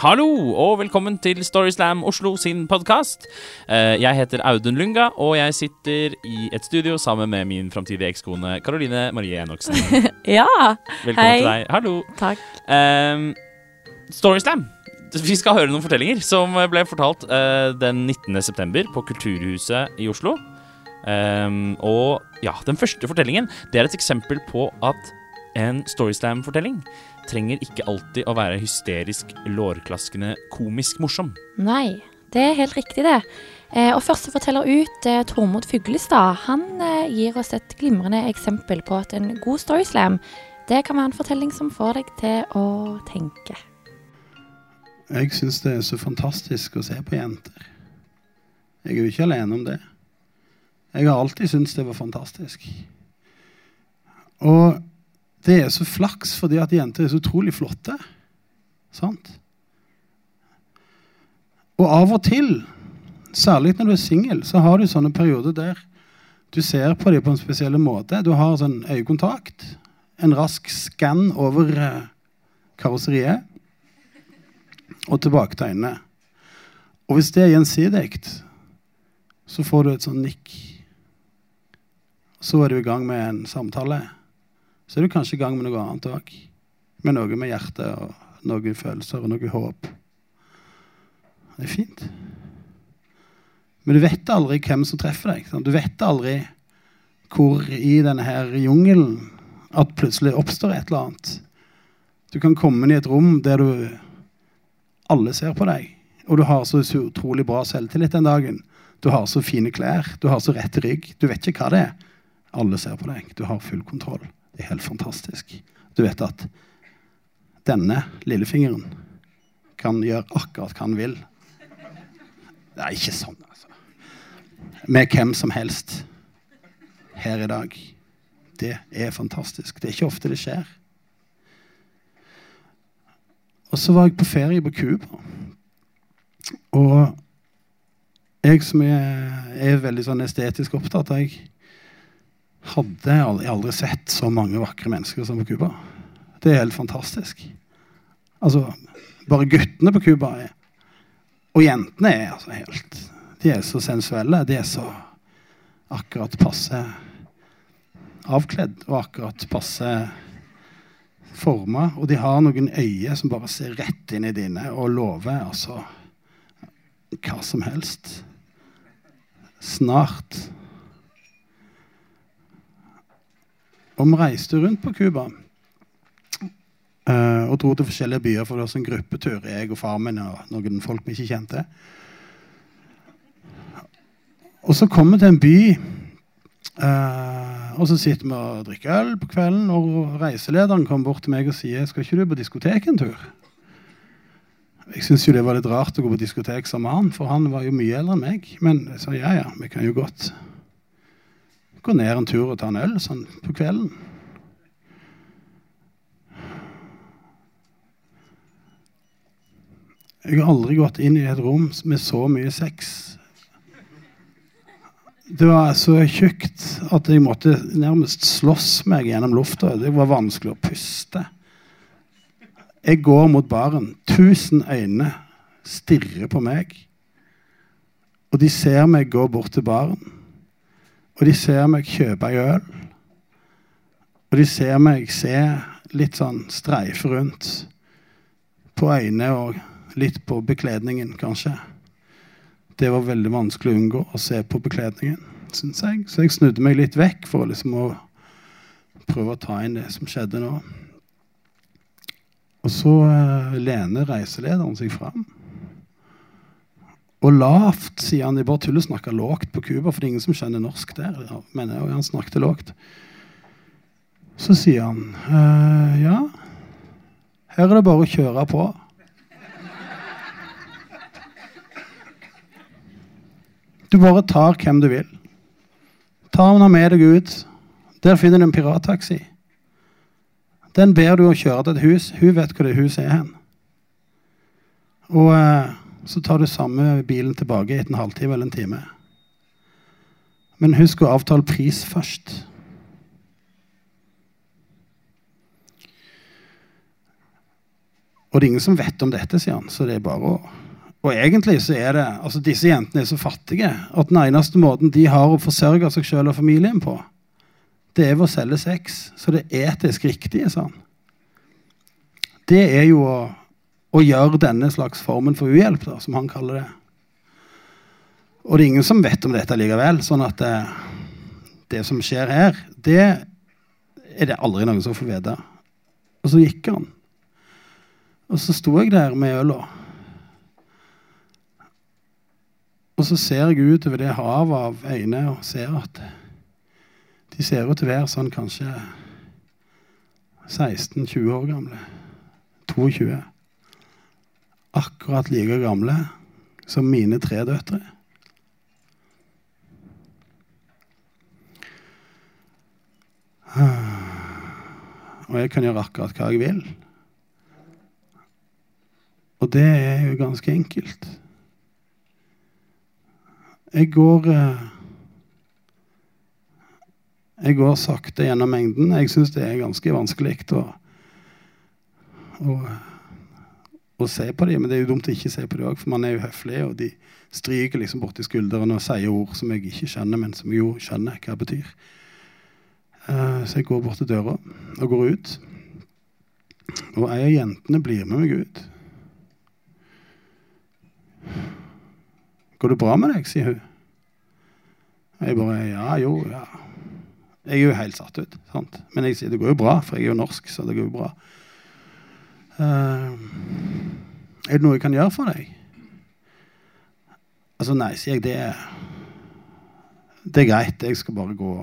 Hallo, og velkommen til Storyslam Oslo sin podkast. Jeg heter Audun Lunga, og jeg sitter i et studio sammen med min framtidige ekskone Karoline Marie Enoksen. Ja, Velkommen Hei. til deg. Hallo. takk. Um, Storyslam. Vi skal høre noen fortellinger som ble fortalt uh, den 19. september på Kulturhuset i Oslo. Um, og ja, den første fortellingen Det er et eksempel på at en Storyslam-fortelling trenger ikke alltid å være hysterisk, lårklaskende, komisk morsom. Nei, det er helt riktig det. Eh, og første forteller ut, eh, Tormod Fuglestad, han eh, gir oss et glimrende eksempel på at en god storyslam, det kan være en fortelling som får deg til å tenke. Jeg syns det er så fantastisk å se på jenter. Jeg er jo ikke alene om det. Jeg har alltid syntes det var fantastisk. Og det er så flaks fordi at jenter er så utrolig flotte. Sant? Og av og til, særlig når du er singel, så har du sånne perioder der du ser på dem på en spesiell måte. Du har sånn øyekontakt, en rask skann over eh, karosseriet og tilbake til øynene. Og hvis det er gjensidig, så får du et sånn nikk. Så er du i gang med en samtale. Så er du kanskje i gang med noe annet òg. Med noe med hjertet og noen følelser og noe håp. Det er fint. Men du vet aldri hvem som treffer deg. Sant? Du vet aldri hvor i denne her jungelen at plutselig oppstår et eller annet. Du kan komme inn i et rom der du alle ser på deg, og du har så utrolig bra selvtillit den dagen. Du har så fine klær, du har så rett rygg. Du vet ikke hva det er. Alle ser på deg. Du har full kontroll. Det er helt fantastisk. Du vet at denne lillefingeren kan gjøre akkurat hva han vil. Det er ikke sånn, altså. Med hvem som helst her i dag. Det er fantastisk. Det er ikke ofte det skjer. Og så var jeg på ferie på Cuba. Og jeg som er, er veldig sånn estetisk opptatt, jeg hadde aldri, aldri sett så mange vakre mennesker som på Cuba. Det er helt fantastisk. Altså, bare guttene på Cuba Og jentene er altså helt De er så sensuelle. De er så akkurat passe avkledd og akkurat passe forma. Og de har noen øyne som bare ser rett inn i dine og lover altså hva som helst. Snart. Og vi reiste rundt på Cuba uh, og dro til forskjellige byer. For det var sånn gruppetur, jeg og far min og noen folk vi ikke kjente. Og så kom vi til en by, uh, og så sitter vi og drikker øl på kvelden. Og reiselederen kom bort til meg og sier skal ikke du på diskotek en tur. Jeg syntes det var litt rart å gå på diskotek sammen med han, for han var jo mye eldre enn meg. Men jeg sa ja, ja, vi kan jo godt gå ned en tur og ta en øl sånn på kvelden. Jeg har aldri gått inn i et rom med så mye sex. Det var så tjukt at jeg måtte nærmest slåss meg gjennom lufta. Det var vanskelig å puste. Jeg går mot baren. Tusen øyne stirrer på meg. Og de ser meg gå bort til baren. Og de ser meg kjøpe ei øl. Og de ser meg se litt sånn streife rundt på øynene og litt på bekledningen, kanskje. Det var veldig vanskelig å unngå å se på bekledningen, syns jeg. Så jeg snudde meg litt vekk for liksom å prøve å ta inn det som skjedde nå. Og så uh, lener reiselederen seg fram. Og lavt, sier han. De bare tuller og snakker lågt på Cuba, for det er ingen som skjønner norsk der. Men jeg, han snakket lågt. Så sier han «Eh, ja, her er det bare å kjøre på. Du bare tar hvem du vil. Ta henne med deg ut. Der finner du en pirattaxi. Den ber du å kjøre til et hus. Hun vet hvor det huset er hen. Og eh, så tar du samme bilen tilbake etter en halvtime eller en time. Men husk å avtale pris først. Og det er ingen som vet om dette, sier han. Så det er bare å Og egentlig så er det Altså, disse jentene er så fattige at den eneste måten de har å forsørge seg sjøl og familien på, det er ved å selge sex. Så det er etisk riktige, sa han. Det er jo å, å gjør denne slags formen for uhjelp, da, som han kaller det. Og det er ingen som vet om dette likevel. Sånn at det, det som skjer her, det er det aldri noen som får vite. Og så gikk han. Og så sto jeg der med øla. Og så ser jeg utover det havet av øyne og ser at de ser ut til å være sånn kanskje 16-20 år gamle. 22. Akkurat like gamle som mine tre døtre. Og jeg kan gjøre akkurat hva jeg vil. Og det er jo ganske enkelt. Jeg går eh, Jeg går sakte gjennom mengden. Jeg syns det er ganske vanskelig å, å, å se på dem. Men det er jo dumt å ikke se på dem òg, for man er jo høflig, og de stryker liksom borti skuldrene og sier ord som jeg ikke skjønner, men som jo skjønner hva det betyr. Uh, så jeg går bort til døra og går ut. Og ei av jentene blir med meg ut. Går det bra med deg? sier hun. Jeg bare Ja, jo, ja. Jeg er jo helt satt ut. sant? Men jeg sier det går jo bra, for jeg er jo norsk, så det går jo bra. Uh, er det noe jeg kan gjøre for deg? Altså, nei, sier jeg. Det er, det er greit. Jeg skal bare gå.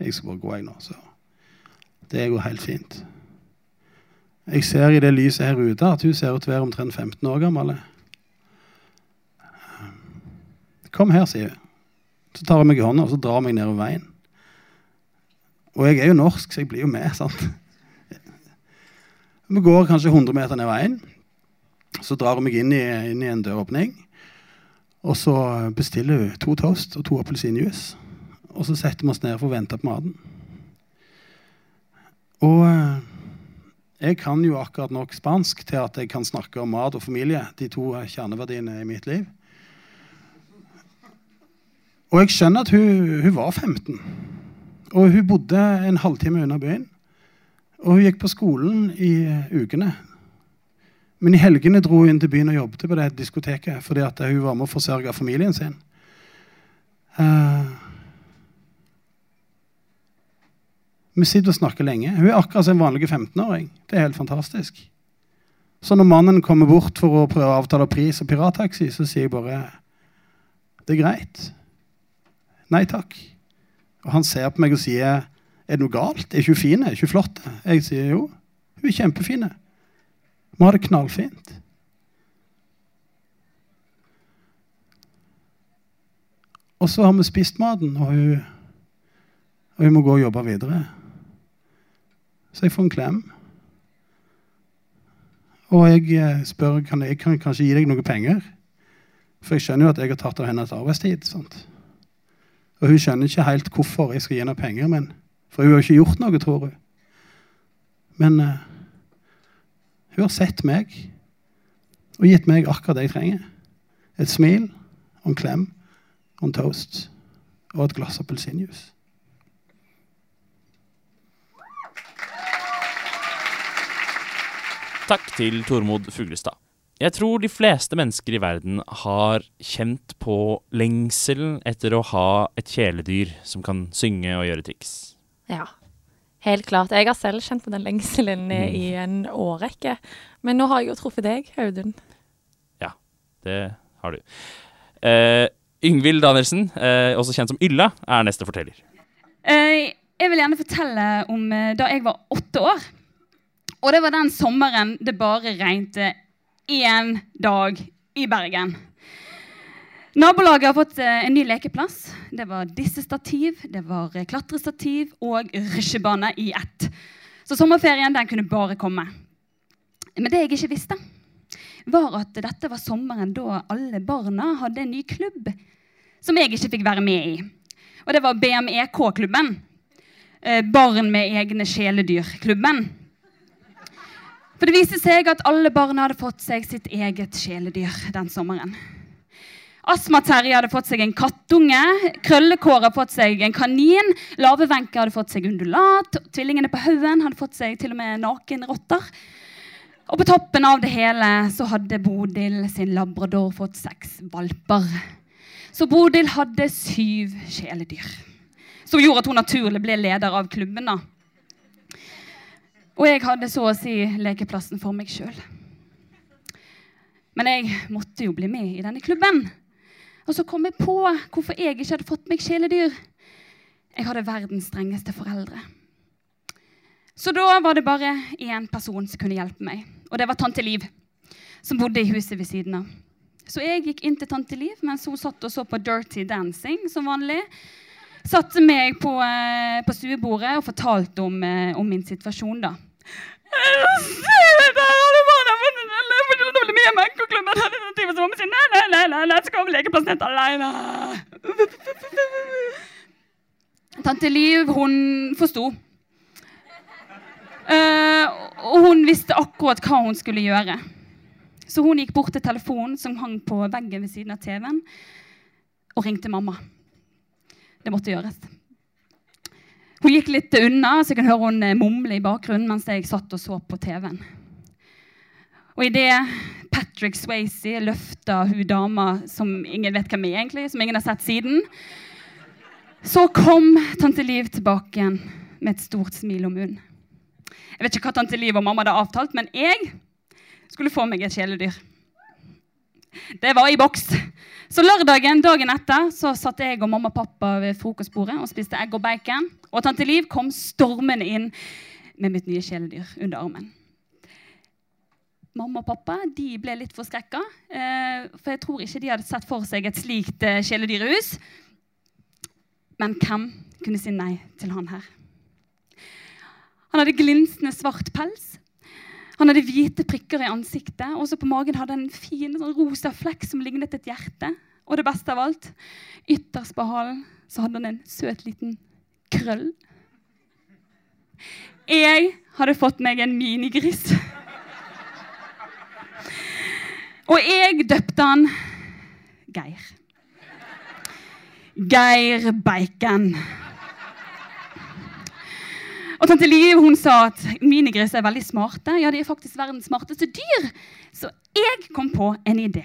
Jeg skal bare gå, jeg nå. Så det går helt fint. Jeg ser i det lyset her ute at hun ser ut til å være omtrent 15 år gammel. Kom her, sier hun. Så tar hun meg i hånda og så drar hun meg nedover veien. Og jeg er jo norsk, så jeg blir jo med. sant? Vi går kanskje 100 meter ned veien. Så drar hun meg inn i, inn i en døråpning. Og så bestiller hun to toast og to appelsinjuice. Og så setter vi oss ned for å vente på maten. Og eh, jeg kan jo akkurat nok spansk til at jeg kan snakke om mat og familie. De to kjerneverdiene i mitt liv. Og jeg skjønner at hun, hun var 15. Og hun bodde en halvtime unna byen. Og hun gikk på skolen i ukene. Men i helgene dro hun inn til byen og jobbet på det diskoteket fordi at hun var med å forsørge familien sin. Uh, vi sitter og snakker lenge. Hun er akkurat som en vanlig 15-åring. Det er helt fantastisk. Så når mannen kommer bort for å prøve å avtale pris og pirattaxi, så sier jeg bare det er greit. Nei takk. Og han ser på meg og sier er det noe galt? Er ikke hun fin? Er ikke hun flott? Jeg sier jo, hun er kjempefin. Vi har det knallfint. Og så har vi spist maten, og hun, og hun må gå og jobbe videre. Så jeg får en klem. Og jeg eh, spør kan jeg kan kanskje gi deg noe penger. For jeg skjønner jo at jeg har tatt av hennes arbeidstid. sant? Og hun skjønner ikke helt hvorfor jeg skal gi henne penger, men, for hun har ikke gjort noe, tror hun. Men uh, hun har sett meg og gitt meg akkurat det jeg trenger. Et smil og en klem og en toast og et glass appelsinjuice. Takk til Tormod Fuglestad. Jeg tror de fleste mennesker i verden har kjent på lengselen etter å ha et kjæledyr som kan synge og gjøre triks. Ja, helt klart. Jeg har selv kjent på den lengselen mm. i en årrekke. Men nå har jeg jo truffet deg, Audun. Ja, det har du. Eh, Yngvild Danielsen, eh, også kjent som Ylla, er neste forteller. Eh, jeg vil gjerne fortelle om da jeg var åtte år. Og det var den sommeren det bare regnet én dag i Bergen. Nabolaget har fått eh, en ny lekeplass. Det var dissestativ, det var eh, klatrestativ og rusjebane i ett. Så sommerferien den kunne bare komme. Men det jeg ikke visste, var at dette var sommeren da alle barna hadde en ny klubb som jeg ikke fikk være med i. Og det var BMEK-klubben. Eh, barn med egne kjæledyr-klubben. For det viste seg at alle barna hadde fått seg sitt eget kjæledyr den sommeren. Astma-Terje hadde fått seg en kattunge. Krøllekår hadde fått seg en kanin. Lavevenke hadde fått seg undulat. Tvillingene på haugen hadde fått seg til og med nakenrotter. Og på toppen av det hele så hadde Bodil sin labrador fått seks valper. Så Bodil hadde syv kjæledyr. Som gjorde at hun naturlig ble leder av klubben. da. Og jeg hadde så å si lekeplassen for meg sjøl. Men jeg måtte jo bli med i denne klubben. Og så kom jeg på hvorfor jeg ikke hadde fått meg kjæledyr. Jeg hadde verdens strengeste foreldre. Så da var det bare én person som kunne hjelpe meg, og det var tante Liv. Som bodde i huset ved siden av. Så jeg gikk inn til tante Liv mens hun satt og så på Dirty Dancing som vanlig. Satte meg på, eh, på stuebordet og fortalte om, eh, om min situasjon, da. Tante Liv, hun forsto. Eh, og hun visste akkurat hva hun skulle gjøre. Så hun gikk bort til telefonen som hang på veggen ved siden av TV-en, og ringte mamma. Det måtte gjøres. Hun gikk litt unna, så jeg kan høre hun mumle i bakgrunnen mens jeg satt og så på TV-en. Og idet Patrick Swayze løfta hun dama som ingen vet hvem er, egentlig, som ingen har sett siden, så kom tante Liv tilbake igjen med et stort smil om munnen. Jeg vet ikke hva tante Liv og mamma hadde avtalt, men jeg skulle få meg et kjæledyr. Det var i boks. Så lørdagen dagen etter så satt jeg og mamma og pappa ved frokostbordet og spiste egg og bacon. Og tante Liv kom stormende inn med mitt nye kjæledyr under armen. Mamma og pappa de ble litt forskrekka, eh, for jeg tror ikke de hadde sett for seg et slikt eh, kjæledyrhus. Men hvem kunne si nei til han her? Han hadde glinsende svart pels. Han hadde hvite prikker i ansiktet, og så på magen hadde han en fin sånn rosa flekk som lignet et hjerte. Og det beste av alt, ytterst på halen så hadde han en søt liten krøll. Jeg hadde fått meg en minigris. Og jeg døpte han Geir. Geir Bacon. Og tante Liv hun sa at minigris er veldig smarte. Ja, de er faktisk verdens smarteste dyr. Så jeg kom på en idé.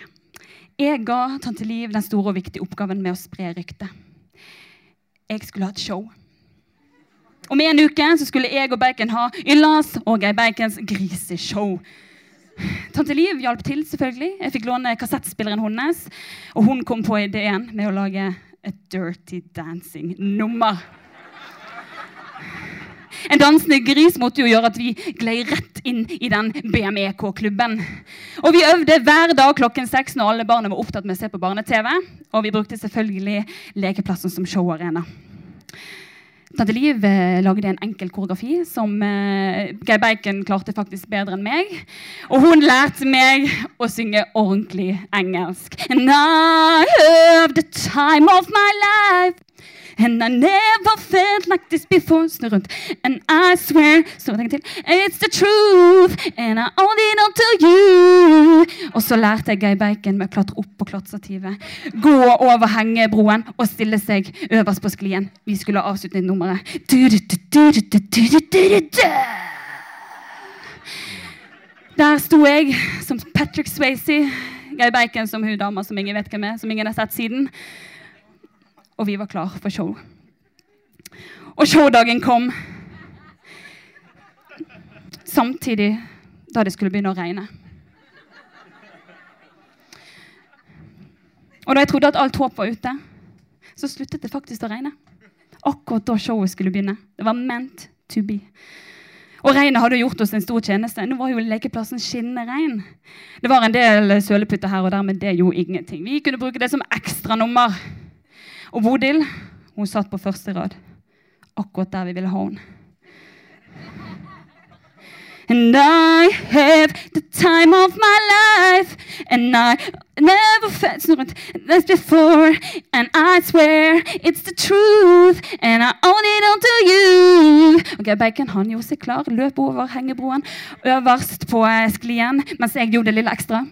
Jeg ga tante Liv den store og viktige oppgaven med å spre ryktet. Jeg skulle ha et show. Om en uke så skulle jeg og Bacon ha Yllas og Geir Bacons griseshow. Tante Liv hjalp til, selvfølgelig. Jeg fikk låne kassettspilleren hennes. Og hun kom på ideen med å lage et Dirty Dancing-nummer. En dansende gris måtte jo gjøre at vi glei rett inn i den BMEK-klubben. Og vi øvde hver dag klokken seks når alle barna var opptatt med å se på barne-TV. Og vi brukte selvfølgelig lekeplassen som showarena. Tante Liv eh, lagde en enkel koreografi som eh, Geir Bacon klarte faktisk bedre enn meg. Og hun lærte meg å synge ordentlig engelsk. And I have the time of my life. And I never felt like this before. Snu rundt. And I swear Snu en til. It's the truth, and I only all to you. Og så lærte jeg Guy Bacon med å klatre opp på klatrestativet, gå over hengebroen og stille seg øverst på sklien. Vi skulle avslutte nummeret. Der sto jeg som Patrick Swayze, Guy Bacon som hun dama som ingen vet hvem er, som ingen har sett siden. Og vi var klar for show. Og showdagen kom samtidig da det skulle begynne å regne. Og da jeg trodde at alt håp var ute, så sluttet det faktisk å regne. Akkurat da showet skulle begynne. Det var meant to be. Og regnet hadde gjort oss en stor tjeneste. Nå var jo lekeplassen skinnende rein. Det var en del søleputter her og der, men det gjorde ingenting. Vi kunne bruke det som ekstranummer. Og Bodil hun satt på første rad, akkurat der vi ville ha henne. And I have the time of my life. And I never felt. That's before, and I swear it's the truth, and I own it onto you. Ok, Bacon han gjorde seg klar, løp over hengebroen øverst på eh, sklien, mens jeg gjorde det lille ekstra.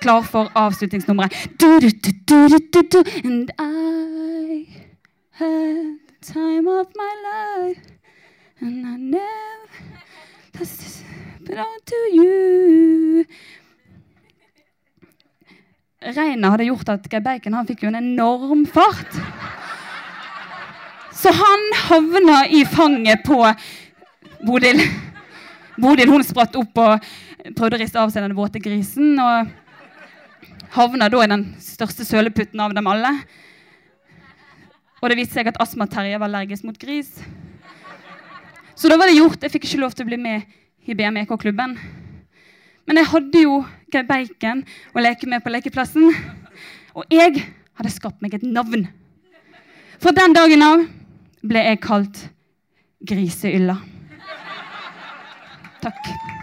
Klar for avslutningsnummeret. Du, du. And I had the time of my life, and I never just but on to you. Regnet hadde gjort at Geir Bacon han fikk jo en enorm fart. Så han havna i fanget på Bodil. Bodil hun spratt opp og prøvde å riste av seg den våte grisen. Og havna da i den største søleputten av dem alle. Og det viste seg at Astma-Terje var allergisk mot gris. Så da var det gjort. Jeg fikk ikke lov til å bli med i BMEK-klubben. Men jeg hadde jo Bacon å leke med på lekeplassen. Og jeg hadde skapt meg et navn. Fra den dagen av ble jeg kalt Griseylla. Takk.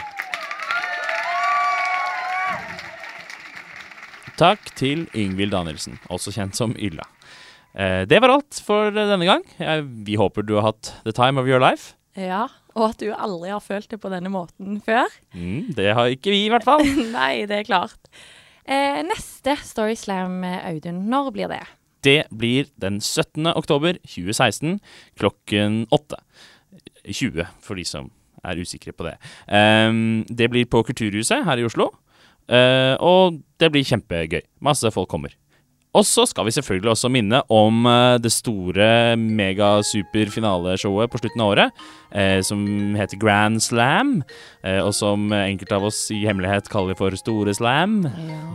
Takk til Ingvild Danielsen, også kjent som Ylla. Eh, det var alt for denne gang. Vi håper du har hatt the time of your life. Ja, og at du aldri har følt det på denne måten før. Mm, det har ikke vi, i hvert fall. Nei, det er klart. Eh, neste Storyslam, Audun, når blir det? Det blir den 17. oktober 2016 klokken 8. 20, for de som er usikre på det. Um, det blir på Kulturhuset her i Oslo. Uh, og det blir kjempegøy. Masse folk kommer. Og så skal vi selvfølgelig også minne om uh, det store mega-super-finaleshowet på slutten av året, uh, som heter Grand Slam, og som enkelte av oss i hemmelighet kaller for Store Slam.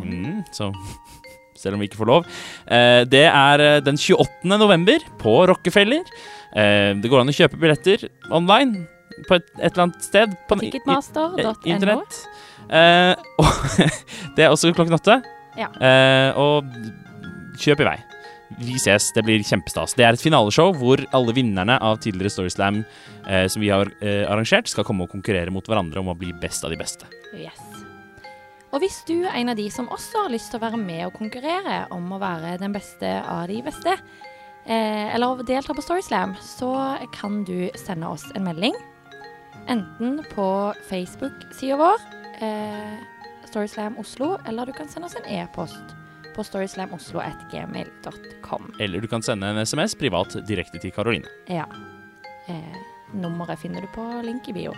Mm, så selv om vi ikke får lov. det er den 28. november på Rockefeller. det går an å kjøpe billetter online på et, et eller annet sted. På Ticketmaster.no. Internett. og det er også klokken åtte. Ja. og kjøp i vei. Vi ses. Det blir kjempestas. Det er et finaleshow hvor alle vinnerne av tidligere Storyslam eh, som vi har eh, arrangert, skal komme og konkurrere mot hverandre om å bli best av de beste. Yes. Og hvis du er en av de som også har lyst til å være med og konkurrere om å være den beste av de beste, eh, eller delta på Storyslam, så kan du sende oss en melding. Enten på Facebook-sida vår, eh, Storyslam Oslo, eller du kan sende oss en e-post på storyslamoslo.gmail.com. Eller du kan sende en SMS privat direkte til Karoline. Ja. Eh, nummeret finner du på link i bio.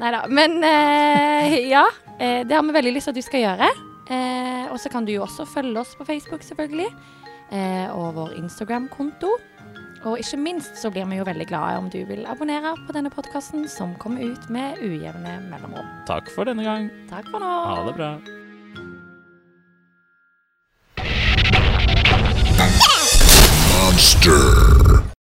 Nei da. Men eh, ja. Eh, det har vi veldig lyst til at du skal gjøre. Eh, og så kan du jo også følge oss på Facebook, selvfølgelig. Eh, og vår Instagram-konto. Og ikke minst så blir vi jo veldig glade om du vil abonnere på denne podkasten som kommer ut med ujevne mellomrom. Takk for denne gang. Takk for nå. Ha det bra. Monster.